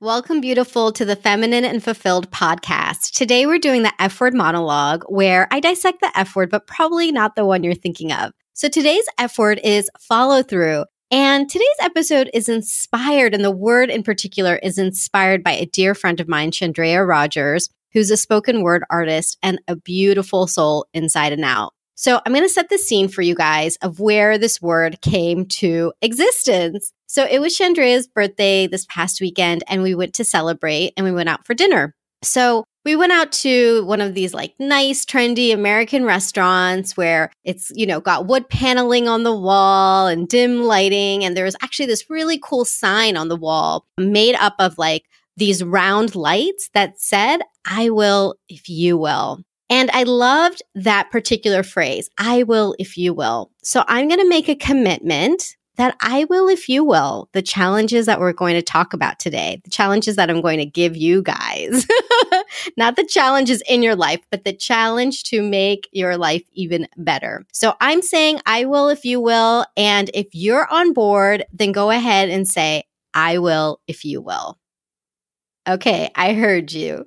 Welcome, beautiful, to the Feminine and Fulfilled podcast. Today, we're doing the F word monologue where I dissect the F word, but probably not the one you're thinking of. So, today's F word is follow through. And today's episode is inspired, and the word in particular is inspired by a dear friend of mine, Chandrea Rogers, who's a spoken word artist and a beautiful soul inside and out. So I'm going to set the scene for you guys of where this word came to existence. So it was Chandrea's birthday this past weekend and we went to celebrate and we went out for dinner. So we went out to one of these like nice, trendy American restaurants where it's, you know, got wood paneling on the wall and dim lighting. And there was actually this really cool sign on the wall made up of like these round lights that said, I will if you will. And I loved that particular phrase, I will if you will. So I'm going to make a commitment that I will if you will, the challenges that we're going to talk about today, the challenges that I'm going to give you guys, not the challenges in your life, but the challenge to make your life even better. So I'm saying I will if you will. And if you're on board, then go ahead and say, I will if you will. Okay, I heard you.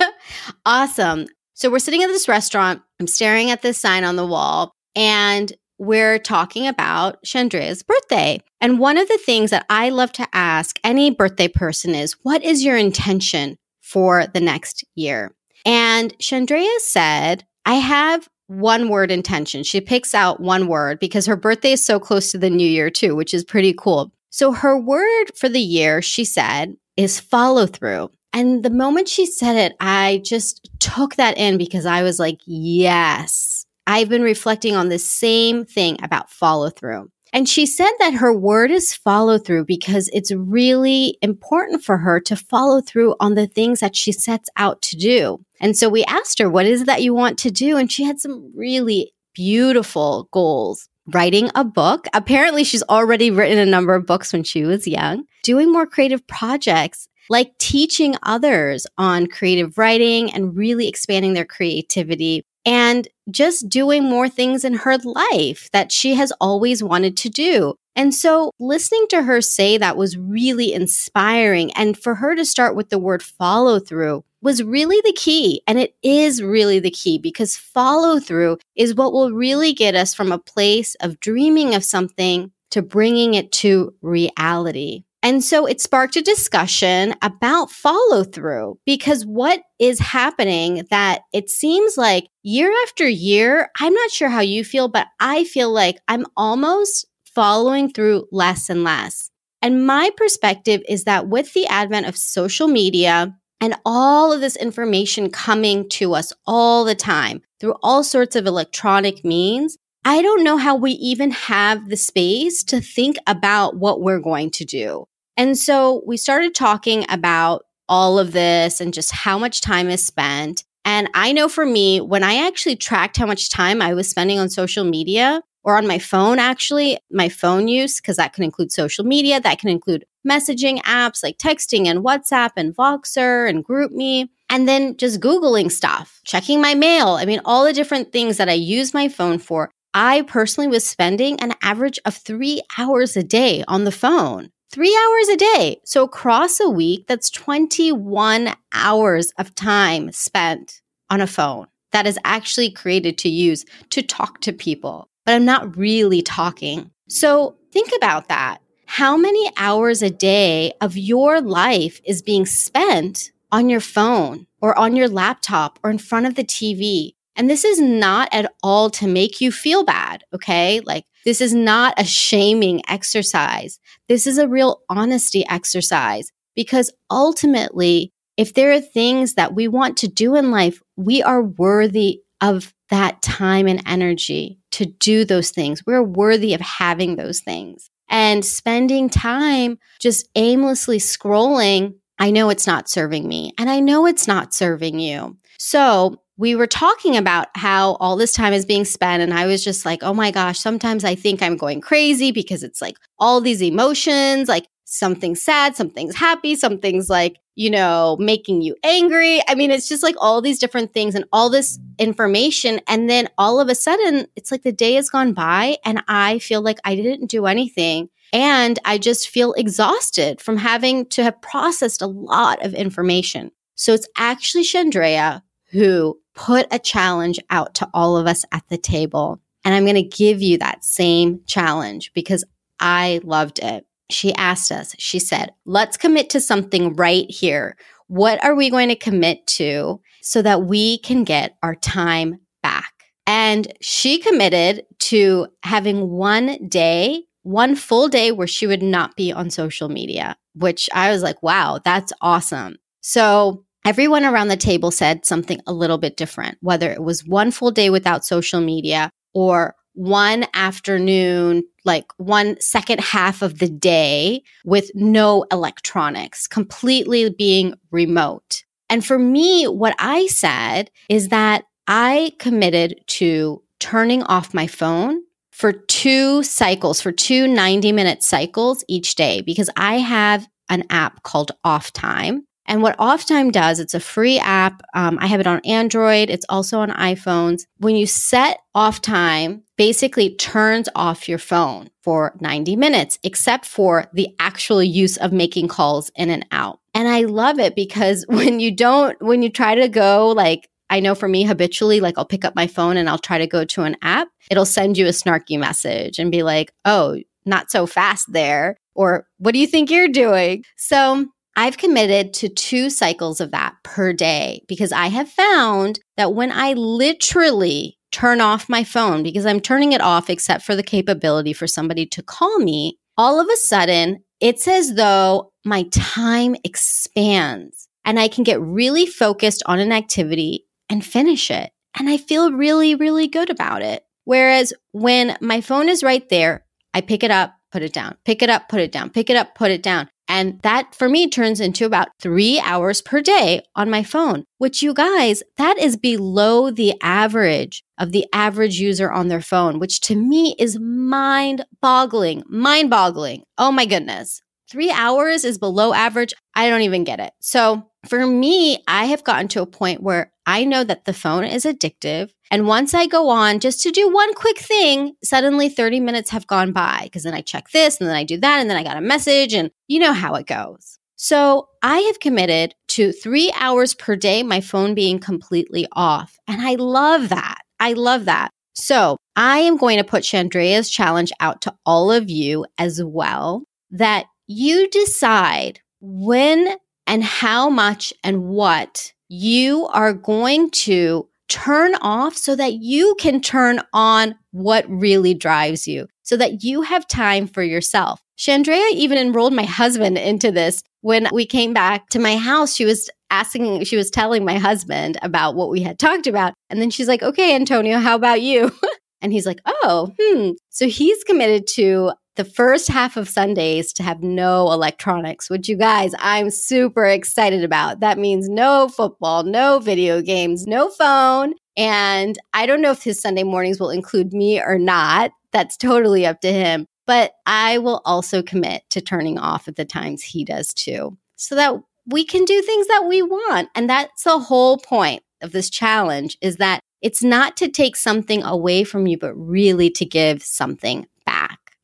awesome. So we're sitting at this restaurant. I'm staring at this sign on the wall and we're talking about Chandrea's birthday. And one of the things that I love to ask any birthday person is, what is your intention for the next year? And Chandrea said, I have one word intention. She picks out one word because her birthday is so close to the new year, too, which is pretty cool. So her word for the year, she said, is follow through. And the moment she said it, I just took that in because I was like, yes, I've been reflecting on the same thing about follow through. And she said that her word is follow through because it's really important for her to follow through on the things that she sets out to do. And so we asked her, what is it that you want to do? And she had some really beautiful goals. Writing a book. Apparently, she's already written a number of books when she was young. Doing more creative projects like teaching others on creative writing and really expanding their creativity and just doing more things in her life that she has always wanted to do. And so listening to her say that was really inspiring. And for her to start with the word follow through was really the key. And it is really the key because follow through is what will really get us from a place of dreaming of something to bringing it to reality. And so it sparked a discussion about follow through because what is happening that it seems like year after year, I'm not sure how you feel, but I feel like I'm almost following through less and less. And my perspective is that with the advent of social media and all of this information coming to us all the time through all sorts of electronic means, I don't know how we even have the space to think about what we're going to do. And so we started talking about all of this and just how much time is spent. And I know for me, when I actually tracked how much time I was spending on social media or on my phone, actually, my phone use, because that can include social media, that can include messaging apps like texting and WhatsApp and Voxer and GroupMe, and then just Googling stuff, checking my mail. I mean, all the different things that I use my phone for. I personally was spending an average of three hours a day on the phone three hours a day. So across a week, that's 21 hours of time spent on a phone that is actually created to use to talk to people, but I'm not really talking. So think about that. How many hours a day of your life is being spent on your phone or on your laptop or in front of the TV? And this is not at all to make you feel bad. Okay. Like this is not a shaming exercise. This is a real honesty exercise because ultimately, if there are things that we want to do in life, we are worthy of that time and energy to do those things. We're worthy of having those things. And spending time just aimlessly scrolling, I know it's not serving me and I know it's not serving you. So we were talking about how all this time is being spent. And I was just like, oh my gosh, sometimes I think I'm going crazy because it's like all these emotions, like something's sad, something's happy, something's like, you know, making you angry. I mean, it's just like all these different things and all this information. And then all of a sudden, it's like the day has gone by and I feel like I didn't do anything And I just feel exhausted from having to have processed a lot of information. So it's actually Chandrea who put a challenge out to all of us at the table. And I'm going to give you that same challenge because I loved it. She asked us, she said, let's commit to something right here. What are we going to commit to so that we can get our time back? And she committed to having one day, one full day where she would not be on social media, which I was like, wow, that's awesome. So everyone around the table said something a little bit different, whether it was one full day without social media or one afternoon, like one second half of the day with no electronics, completely being remote. And for me, what I said is that I committed to turning off my phone for two cycles, for two 90 minute cycles each day, because I have an app called Off Time. And what Off Time does, it's a free app. Um, I have it on Android. It's also on iPhones. When you set off time, basically turns off your phone for 90 minutes, except for the actual use of making calls in and out. And I love it because when you don't, when you try to go like, I know for me habitually, like I'll pick up my phone and I'll try to go to an app, it'll send you a snarky message and be like, oh, not so fast there. Or what do you think you're doing? So I've committed to two cycles of that per day because I have found that when I literally turn off my phone, because I'm turning it off except for the capability for somebody to call me, all of a sudden it's as though my time expands and I can get really focused on an activity and finish it. And I feel really, really good about it. Whereas when my phone is right there, I pick it up, put it down, pick it up, put it down, pick it up, put it down. And that for me turns into about three hours per day on my phone, which you guys, that is below the average of the average user on their phone, which to me is mind boggling, mind boggling. Oh my goodness. Three hours is below average. I don't even get it. So for me, I have gotten to a point where I know that the phone is addictive. And once I go on just to do one quick thing, suddenly 30 minutes have gone by because then I check this and then I do that and then I got a message and you know how it goes. So I have committed to three hours per day, my phone being completely off. And I love that. I love that. So I am going to put Chandrea's challenge out to all of you as well that you decide when and how much and what you are going to turn off so that you can turn on what really drives you, so that you have time for yourself. Chandrea even enrolled my husband into this when we came back to my house. She was asking, she was telling my husband about what we had talked about. And then she's like, okay, Antonio, how about you? and he's like, oh, hmm. So he's committed to the first half of Sundays to have no electronics, which you guys, I'm super excited about. That means no football, no video games, no phone. And I don't know if his Sunday mornings will include me or not. That's totally up to him. But I will also commit to turning off at the times he does too, so that we can do things that we want. And that's the whole point of this challenge is that it's not to take something away from you, but really to give something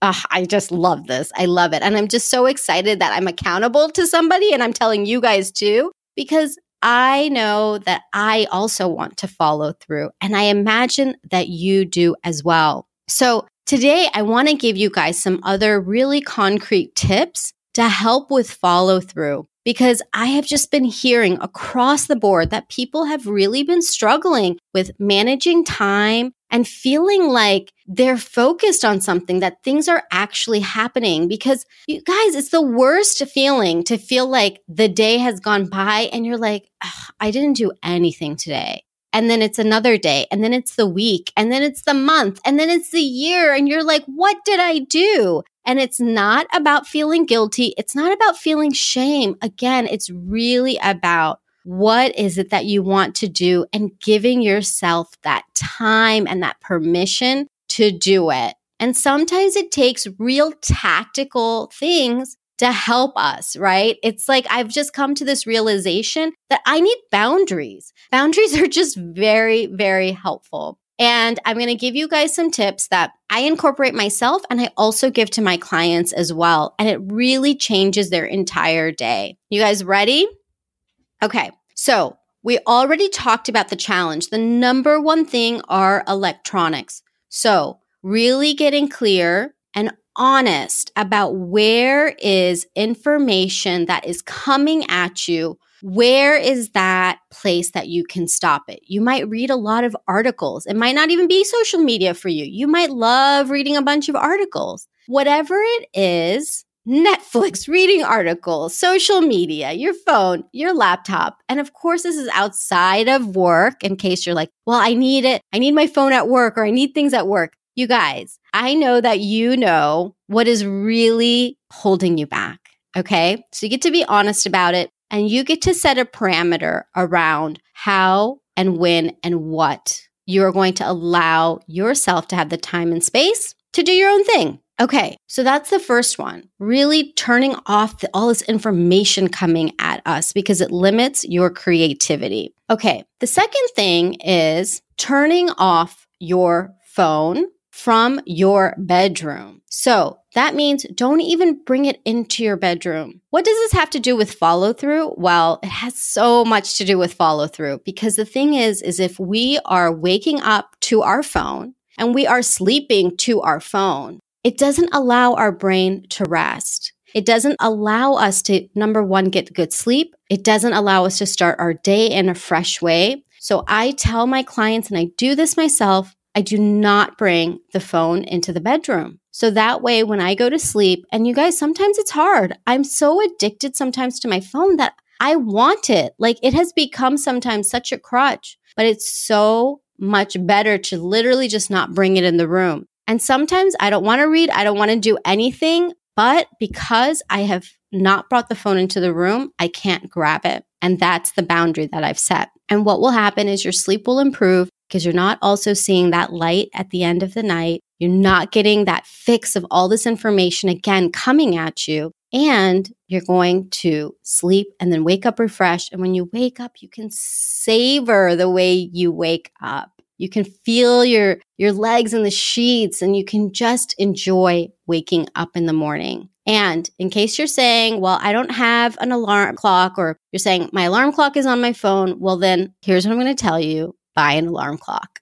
I just love this. I love it. And I'm just so excited that I'm accountable to somebody and I'm telling you guys too, because I know that I also want to follow through. And I imagine that you do as well. So today I want to give you guys some other really concrete tips to help with follow through because I have just been hearing across the board that people have really been struggling with managing time and feeling like they're focused on something, that things are actually happening. Because you guys, it's the worst feeling to feel like the day has gone by and you're like, I didn't do anything today. And then it's another day, and then it's the week, and then it's the month, and then it's the year. And you're like, what did I do? And it's not about feeling guilty. It's not about feeling shame. Again, it's really about what is it that you want to do and giving yourself that time and that permission to do it. And sometimes it takes real tactical things to help us, right? It's like I've just come to this realization that I need boundaries. Boundaries are just very, very helpful. And I'm going to give you guys some tips that I incorporate myself and I also give to my clients as well. And it really changes their entire day. You guys ready? Okay. So we already talked about the challenge. The number one thing are electronics. So really getting clear and honest about where is information that is coming at you where is that place that you can stop it? You might read a lot of articles. It might not even be social media for you. You might love reading a bunch of articles. Whatever it is, Netflix, reading articles, social media, your phone, your laptop. And of course, this is outside of work in case you're like, well, I need it. I need my phone at work or I need things at work. You guys, I know that you know what is really holding you back. Okay. So you get to be honest about it and you get to set a parameter around how and when and what you're going to allow yourself to have the time and space to do your own thing. Okay, so that's the first one. Really turning off the, all this information coming at us because it limits your creativity. Okay, the second thing is turning off your phone from your bedroom. So that means don't even bring it into your bedroom. What does this have to do with follow through? Well, it has so much to do with follow through because the thing is, is if we are waking up to our phone and we are sleeping to our phone, it doesn't allow our brain to rest. It doesn't allow us to, number one, get good sleep. It doesn't allow us to start our day in a fresh way. So I tell my clients, and I do this myself, I do not bring the phone into the bedroom. So that way, when I go to sleep, and you guys, sometimes it's hard. I'm so addicted sometimes to my phone that I want it. Like it has become sometimes such a crutch, but it's so much better to literally just not bring it in the room. And sometimes I don't want to read, I don't want to do anything, but because I have not brought the phone into the room, I can't grab it. And that's the boundary that I've set. And what will happen is your sleep will improve because you're not also seeing that light at the end of the night. You're not getting that fix of all this information again coming at you. And you're going to sleep and then wake up refreshed. And when you wake up, you can savor the way you wake up. You can feel your, your legs in the sheets and you can just enjoy waking up in the morning. And in case you're saying, well, I don't have an alarm clock, or you're saying my alarm clock is on my phone, well, then here's what I'm going to tell you buy an alarm clock.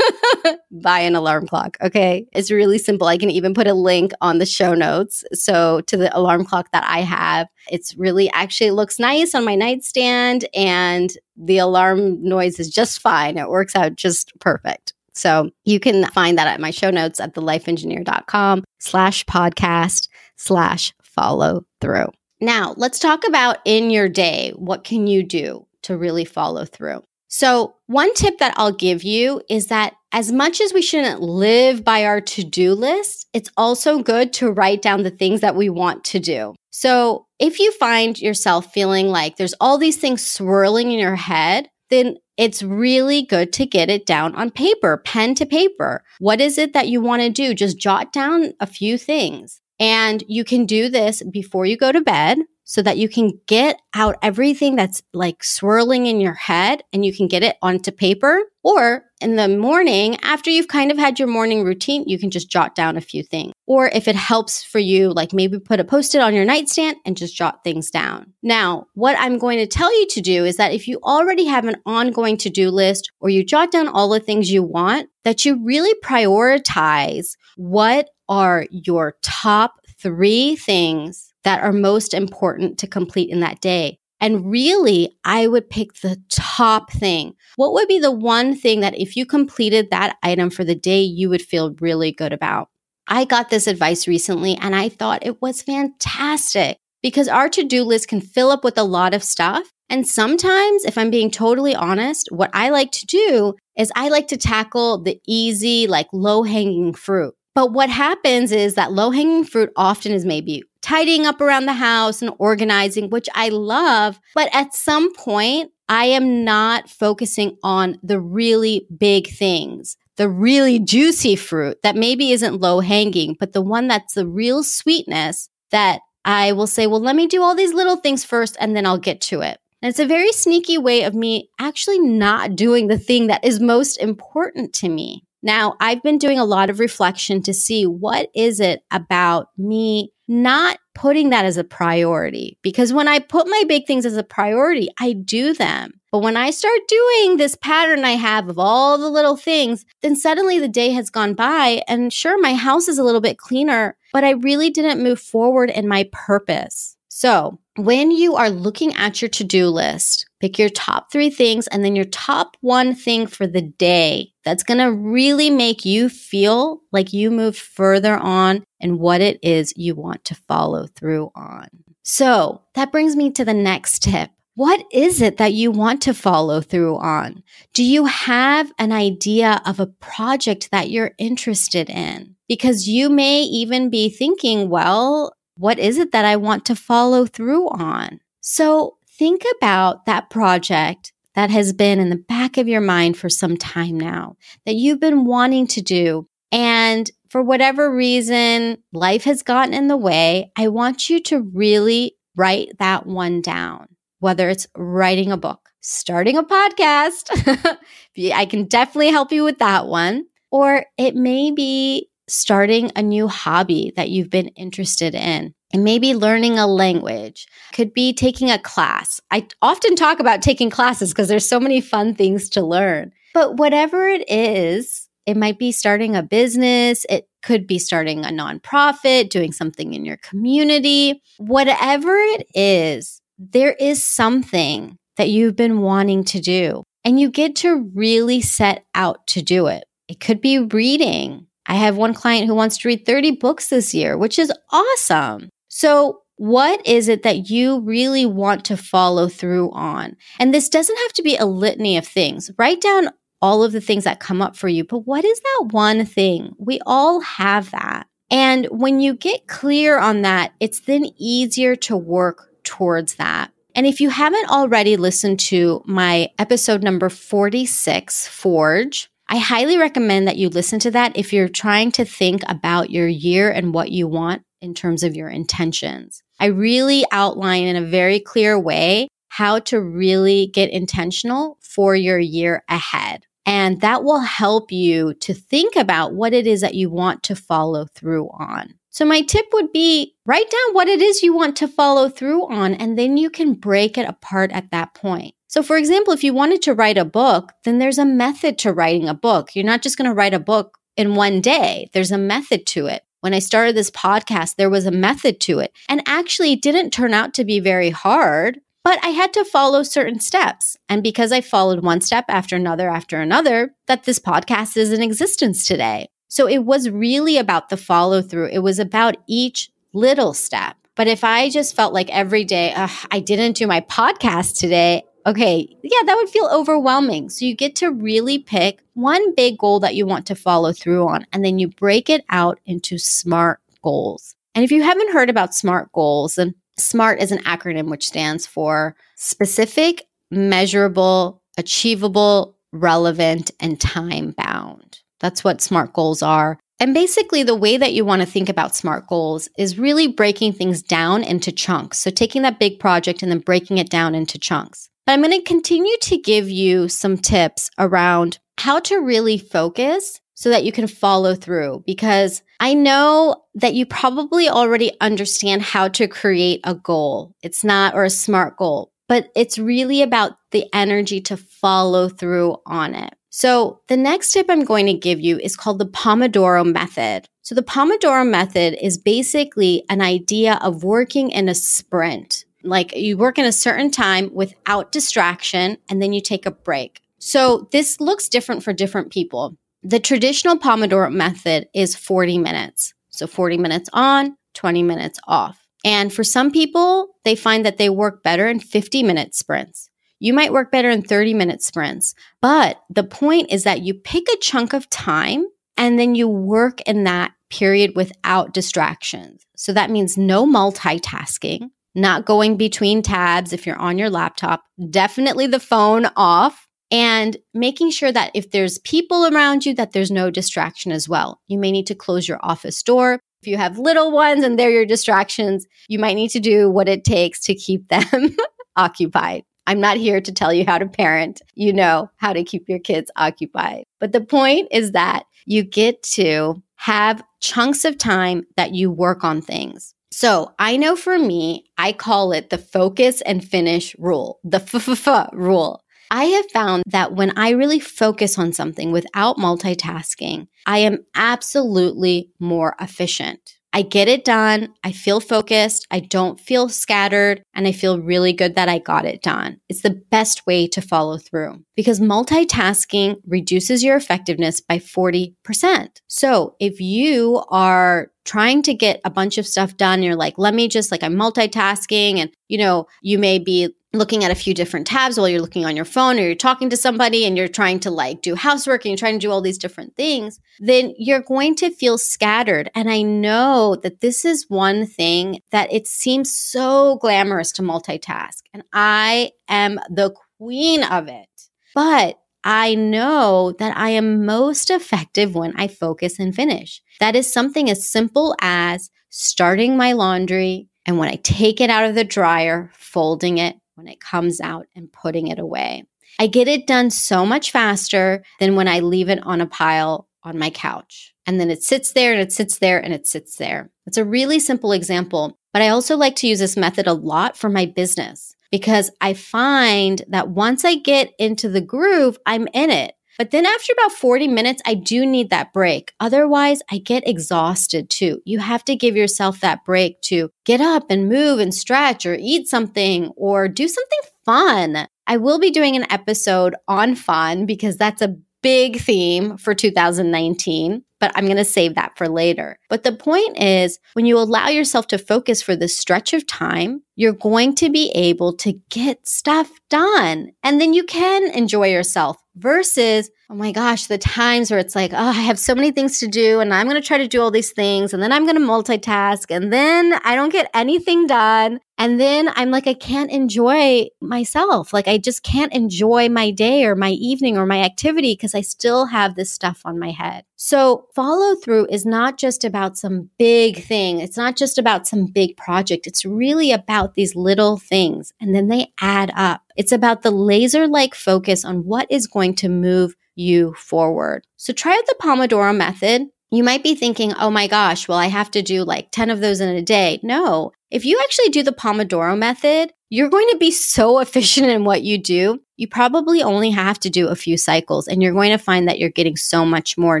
buy an alarm clock. Okay. It's really simple. I can even put a link on the show notes. So to the alarm clock that I have, it's really actually looks nice on my nightstand and the alarm noise is just fine. It works out just perfect. So you can find that at my show notes at thelifeengineer.com slash podcast slash follow through. Now let's talk about in your day. What can you do to really follow through? So, one tip that I'll give you is that as much as we shouldn't live by our to do list, it's also good to write down the things that we want to do. So, if you find yourself feeling like there's all these things swirling in your head, then it's really good to get it down on paper, pen to paper. What is it that you want to do? Just jot down a few things. And you can do this before you go to bed so that you can get out everything that's like swirling in your head and you can get it onto paper. Or in the morning, after you've kind of had your morning routine, you can just jot down a few things. Or if it helps for you, like maybe put a post it on your nightstand and just jot things down. Now, what I'm going to tell you to do is that if you already have an ongoing to do list or you jot down all the things you want, that you really prioritize what are your top three things that are most important to complete in that day. And really, I would pick the top thing. What would be the one thing that if you completed that item for the day, you would feel really good about? I got this advice recently and I thought it was fantastic because our to do list can fill up with a lot of stuff. And sometimes, if I'm being totally honest, what I like to do is I like to tackle the easy, like low hanging fruit. But what happens is that low hanging fruit often is maybe tidying up around the house and organizing, which I love. But at some point, I am not focusing on the really big things, the really juicy fruit that maybe isn't low hanging, but the one that's the real sweetness that I will say, well, let me do all these little things first and then I'll get to it. And it's a very sneaky way of me actually not doing the thing that is most important to me. Now, I've been doing a lot of reflection to see what is it about me not putting that as a priority. Because when I put my big things as a priority, I do them. But when I start doing this pattern I have of all the little things, then suddenly the day has gone by. And sure, my house is a little bit cleaner, but I really didn't move forward in my purpose. So, when you are looking at your to do list, pick your top three things and then your top one thing for the day that's going to really make you feel like you moved further on and what it is you want to follow through on. So, that brings me to the next tip. What is it that you want to follow through on? Do you have an idea of a project that you're interested in? Because you may even be thinking, well, what is it that I want to follow through on? So think about that project that has been in the back of your mind for some time now that you've been wanting to do. And for whatever reason, life has gotten in the way. I want you to really write that one down, whether it's writing a book, starting a podcast. I can definitely help you with that one. Or it may be starting a new hobby that you've been interested in. And maybe learning a language could be taking a class. I often talk about taking classes because there's so many fun things to learn. But whatever it is, it might be starting a business, it could be starting a nonprofit, doing something in your community. Whatever it is, there is something that you've been wanting to do, and you get to really set out to do it. It could be reading, I have one client who wants to read 30 books this year, which is awesome. So, what is it that you really want to follow through on? And this doesn't have to be a litany of things. Write down all of the things that come up for you, but what is that one thing? We all have that. And when you get clear on that, it's then easier to work towards that. And if you haven't already listened to my episode number 46, Forge, I highly recommend that you listen to that if you're trying to think about your year and what you want in terms of your intentions. I really outline in a very clear way how to really get intentional for your year ahead. And that will help you to think about what it is that you want to follow through on. So, my tip would be write down what it is you want to follow through on, and then you can break it apart at that point. So, for example, if you wanted to write a book, then there's a method to writing a book. You're not just going to write a book in one day, there's a method to it. When I started this podcast, there was a method to it. And actually, it didn't turn out to be very hard, but I had to follow certain steps. And because I followed one step after another after another, that this podcast is in existence today. So it was really about the follow through. It was about each little step. But if I just felt like every day, I didn't do my podcast today, okay, yeah, that would feel overwhelming. So you get to really pick one big goal that you want to follow through on, and then you break it out into SMART goals. And if you haven't heard about SMART goals, then SMART is an acronym which stands for specific, measurable, achievable, relevant, and time bound. That's what SMART goals are. And basically, the way that you want to think about SMART goals is really breaking things down into chunks. So, taking that big project and then breaking it down into chunks. But I'm going to continue to give you some tips around how to really focus so that you can follow through because I know that you probably already understand how to create a goal. It's not, or a SMART goal, but it's really about the energy to follow through on it. So the next tip I'm going to give you is called the Pomodoro method. So the Pomodoro method is basically an idea of working in a sprint. Like you work in a certain time without distraction and then you take a break. So this looks different for different people. The traditional Pomodoro method is 40 minutes. So 40 minutes on, 20 minutes off. And for some people, they find that they work better in 50 minute sprints. You might work better in 30 minute sprints. But the point is that you pick a chunk of time and then you work in that period without distractions. So that means no multitasking not going between tabs if you're on your laptop, definitely the phone off and making sure that if there's people around you that there's no distraction as well. You may need to close your office door. If you have little ones and they're your distractions, you might need to do what it takes to keep them occupied. I'm not here to tell you how to parent. You know how to keep your kids occupied. But the point is that you get to have chunks of time that you work on things. So I know for me, I call it the focus and finish rule, the f rule. I have found that when I really focus on something without multitasking, I am absolutely more efficient. I get it done. I feel focused. I don't feel scattered. And I feel really good that I got it done. It's the best way to follow through because multitasking reduces your effectiveness by 40%. So if you are trying to get a bunch of stuff done, you're like, let me just like, I'm multitasking and, you know, you may be looking at a few different tabs while you're looking on your phone or you're talking to somebody and you're trying to like do housework and you're trying to do all these different things, then you're going to feel scattered. And I know that this is one thing that it seems so glamorous to multitask. And I am the queen of it. But I know that I am most effective when I focus and finish. That is something as simple as starting my laundry and when I take it out of the dryer, folding it, when it comes out and putting it away. I get it done so much faster than when I leave it on a pile on my couch. And then it sits there and it sits there and it sits there. It's a really simple example, but I also like to use this method a lot for my business because I find that once I get into the groove, I'm in it. But then after about 40 minutes, I do need that break. Otherwise, I get exhausted too. You have to give yourself that break to get up and move and stretch or eat something or do something fun. I will be doing an episode on fun because that's a big theme for 2019 but I'm going to save that for later. But the point is, when you allow yourself to focus for this stretch of time, you're going to be able to get stuff done. And then you can enjoy yourself versus, oh my gosh, the times where it's like, oh, I have so many things to do and I'm going to try to do all these things and then I'm going to multitask and then I don't get anything done. And then I'm like, I can't enjoy myself. Like, I just can't enjoy my day or my evening or my activity because I still have this stuff on my head. So, follow through is not just about some big thing. It's not just about some big project. It's really about these little things and then they add up. It's about the laser like focus on what is going to move you forward. So, try out the Pomodoro method. You might be thinking, oh my gosh, well, I have to do like 10 of those in a day. No, if you actually do the Pomodoro method, you're going to be so efficient in what you do. You probably only have to do a few cycles and you're going to find that you're getting so much more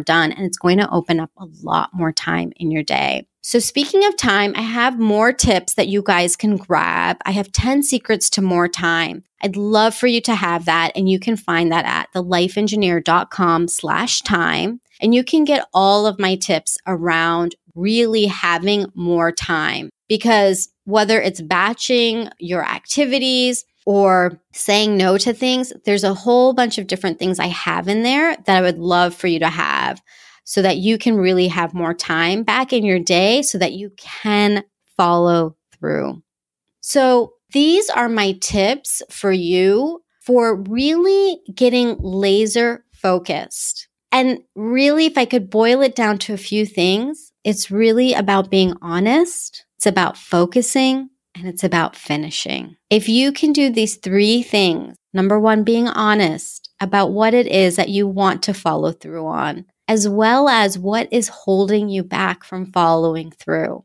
done and it's going to open up a lot more time in your day. So, speaking of time, I have more tips that you guys can grab. I have 10 secrets to more time. I'd love for you to have that. And you can find that at thelifeengineer.com slash time. And you can get all of my tips around really having more time because whether it's batching your activities or saying no to things, there's a whole bunch of different things I have in there that I would love for you to have so that you can really have more time back in your day so that you can follow through. So, these are my tips for you for really getting laser focused. And really, if I could boil it down to a few things, it's really about being honest it's about focusing and it's about finishing. If you can do these three things, number one, being honest about what it is that you want to follow through on, as well as what is holding you back from following through.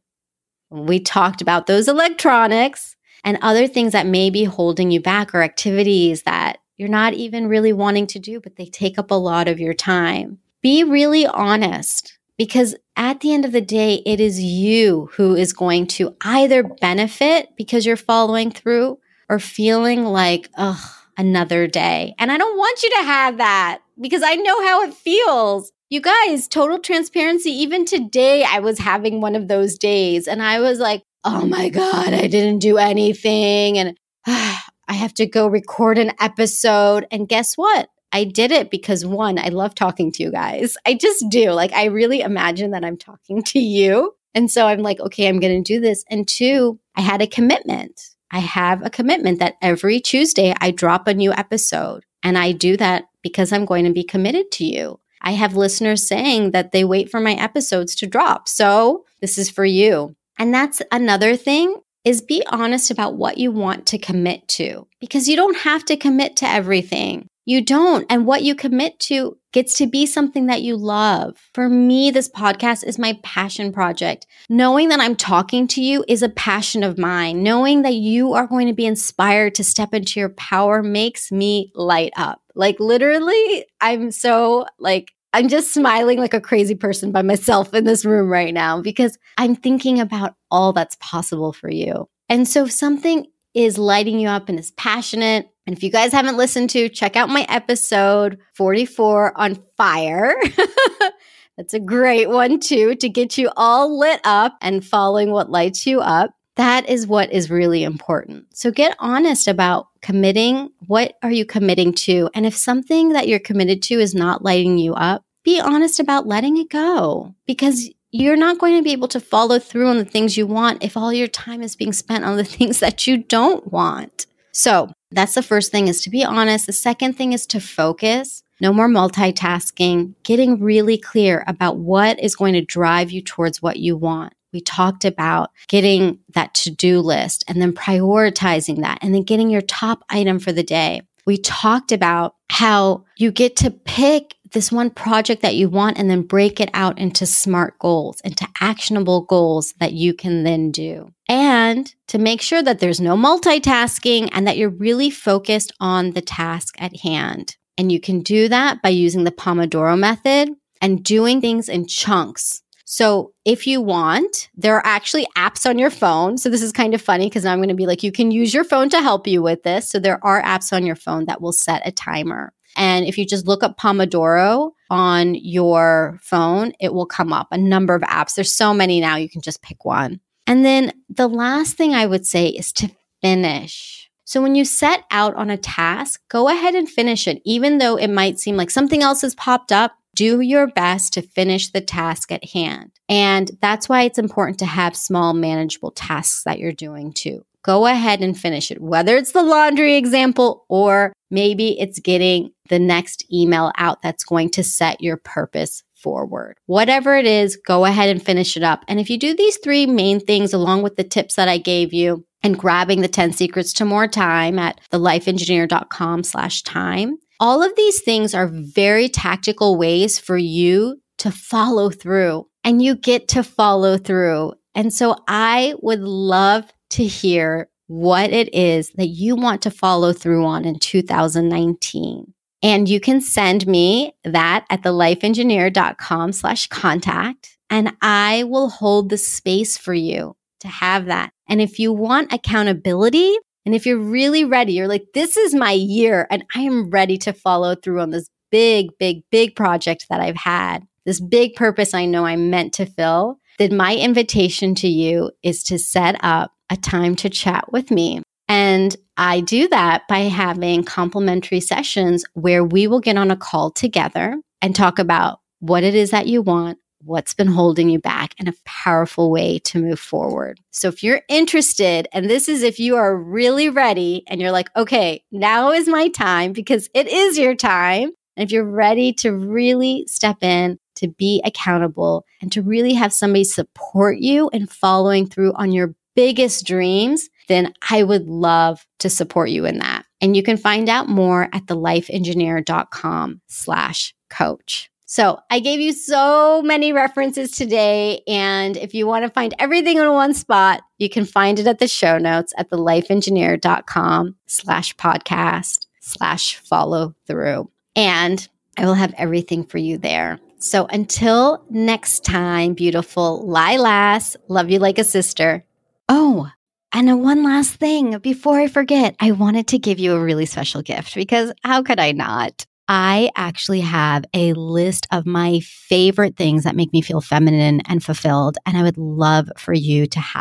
We talked about those electronics and other things that may be holding you back or activities that you're not even really wanting to do, but they take up a lot of your time. Be really honest because at the end of the day, it is you who is going to either benefit because you're following through or feeling like, ugh, another day. And I don't want you to have that because I know how it feels. You guys, total transparency, even today, I was having one of those days and I was like, oh my God, I didn't do anything. And uh, I have to go record an episode. And guess what? I did it because one, I love talking to you guys. I just do. Like, I really imagine that I'm talking to you. And so I'm like, okay, I'm going to do this. And two, I had a commitment. I have a commitment that every Tuesday I drop a new episode. And I do that because I'm going to be committed to you. I have listeners saying that they wait for my episodes to drop. So this is for you. And that's another thing is be honest about what you want to commit to because you don't have to commit to everything. You don't. And what you commit to gets to be something that you love. For me, this podcast is my passion project. Knowing that I'm talking to you is a passion of mine. Knowing that you are going to be inspired to step into your power makes me light up. Like literally, I'm so like, I'm just smiling like a crazy person by myself in this room right now because I'm thinking about all that's possible for you. And so if something is lighting you up and is passionate, and if you guys haven't listened to, check out my episode 44 on fire. That's a great one too to get you all lit up and following what lights you up. That is what is really important. So get honest about committing. What are you committing to? And if something that you're committed to is not lighting you up, be honest about letting it go because you're not going to be able to follow through on the things you want if all your time is being spent on the things that you don't want. So that's the first thing is to be honest. The second thing is to focus. No more multitasking, getting really clear about what is going to drive you towards what you want. We talked about getting that to do list and then prioritizing that and then getting your top item for the day. We talked about how you get to pick this one project that you want and then break it out into smart goals, into actionable goals that you can then do. And to make sure that there's no multitasking and that you're really focused on the task at hand. And you can do that by using the Pomodoro method and doing things in chunks. So if you want, there are actually apps on your phone. So this is kind of funny because I'm going to be like, you can use your phone to help you with this. So there are apps on your phone that will set a timer. And if you just look up Pomodoro on your phone, it will come up a number of apps. There's so many now, you can just pick one. And then the last thing I would say is to finish. So when you set out on a task, go ahead and finish it, even though it might seem like something else has popped up. Do your best to finish the task at hand. And that's why it's important to have small, manageable tasks that you're doing too go ahead and finish it, whether it's the laundry example or maybe it's getting the next email out that's going to set your purpose forward. Whatever it is, go ahead and finish it up. And if you do these three main things along with the tips that I gave you and grabbing the 10 secrets to more time at thelifeengineer.com slash time, all of these things are very tactical ways for you to follow through and you get to follow through. And so I would love to hear what it is that you want to follow through on in 2019. And you can send me that at thelifeengineer.com slash contact and I will hold the space for you to have that. And if you want accountability and if you're really ready, you're like, this is my year and I am ready to follow through on this big, big, big project that I've had, this big purpose I know I'm meant to fill, then my invitation to you is to set up a time to chat with me. And I do that by having complimentary sessions where we will get on a call together and talk about what it is that you want, what's been holding you back, and a powerful way to move forward. So if you're interested, and this is if you are really ready and you're like, okay, now is my time because it is your time. And if you're ready to really step in, to be accountable, and to really have somebody support you in following through on your biggest dreams, then I would love to support you in that. And you can find out more at thelifeengineer.com slash coach. So I gave you so many references today. And if you want to find everything in one spot, you can find it at the show notes at thelifeengineer.com slash podcast slash follow through. And I will have everything for you there. So until next time, beautiful Lilas, love you like a sister. Oh, and one last thing before I forget, I wanted to give you a really special gift because how could I not? I actually have a list of my favorite things that make me feel feminine and fulfilled. And I would love for you to have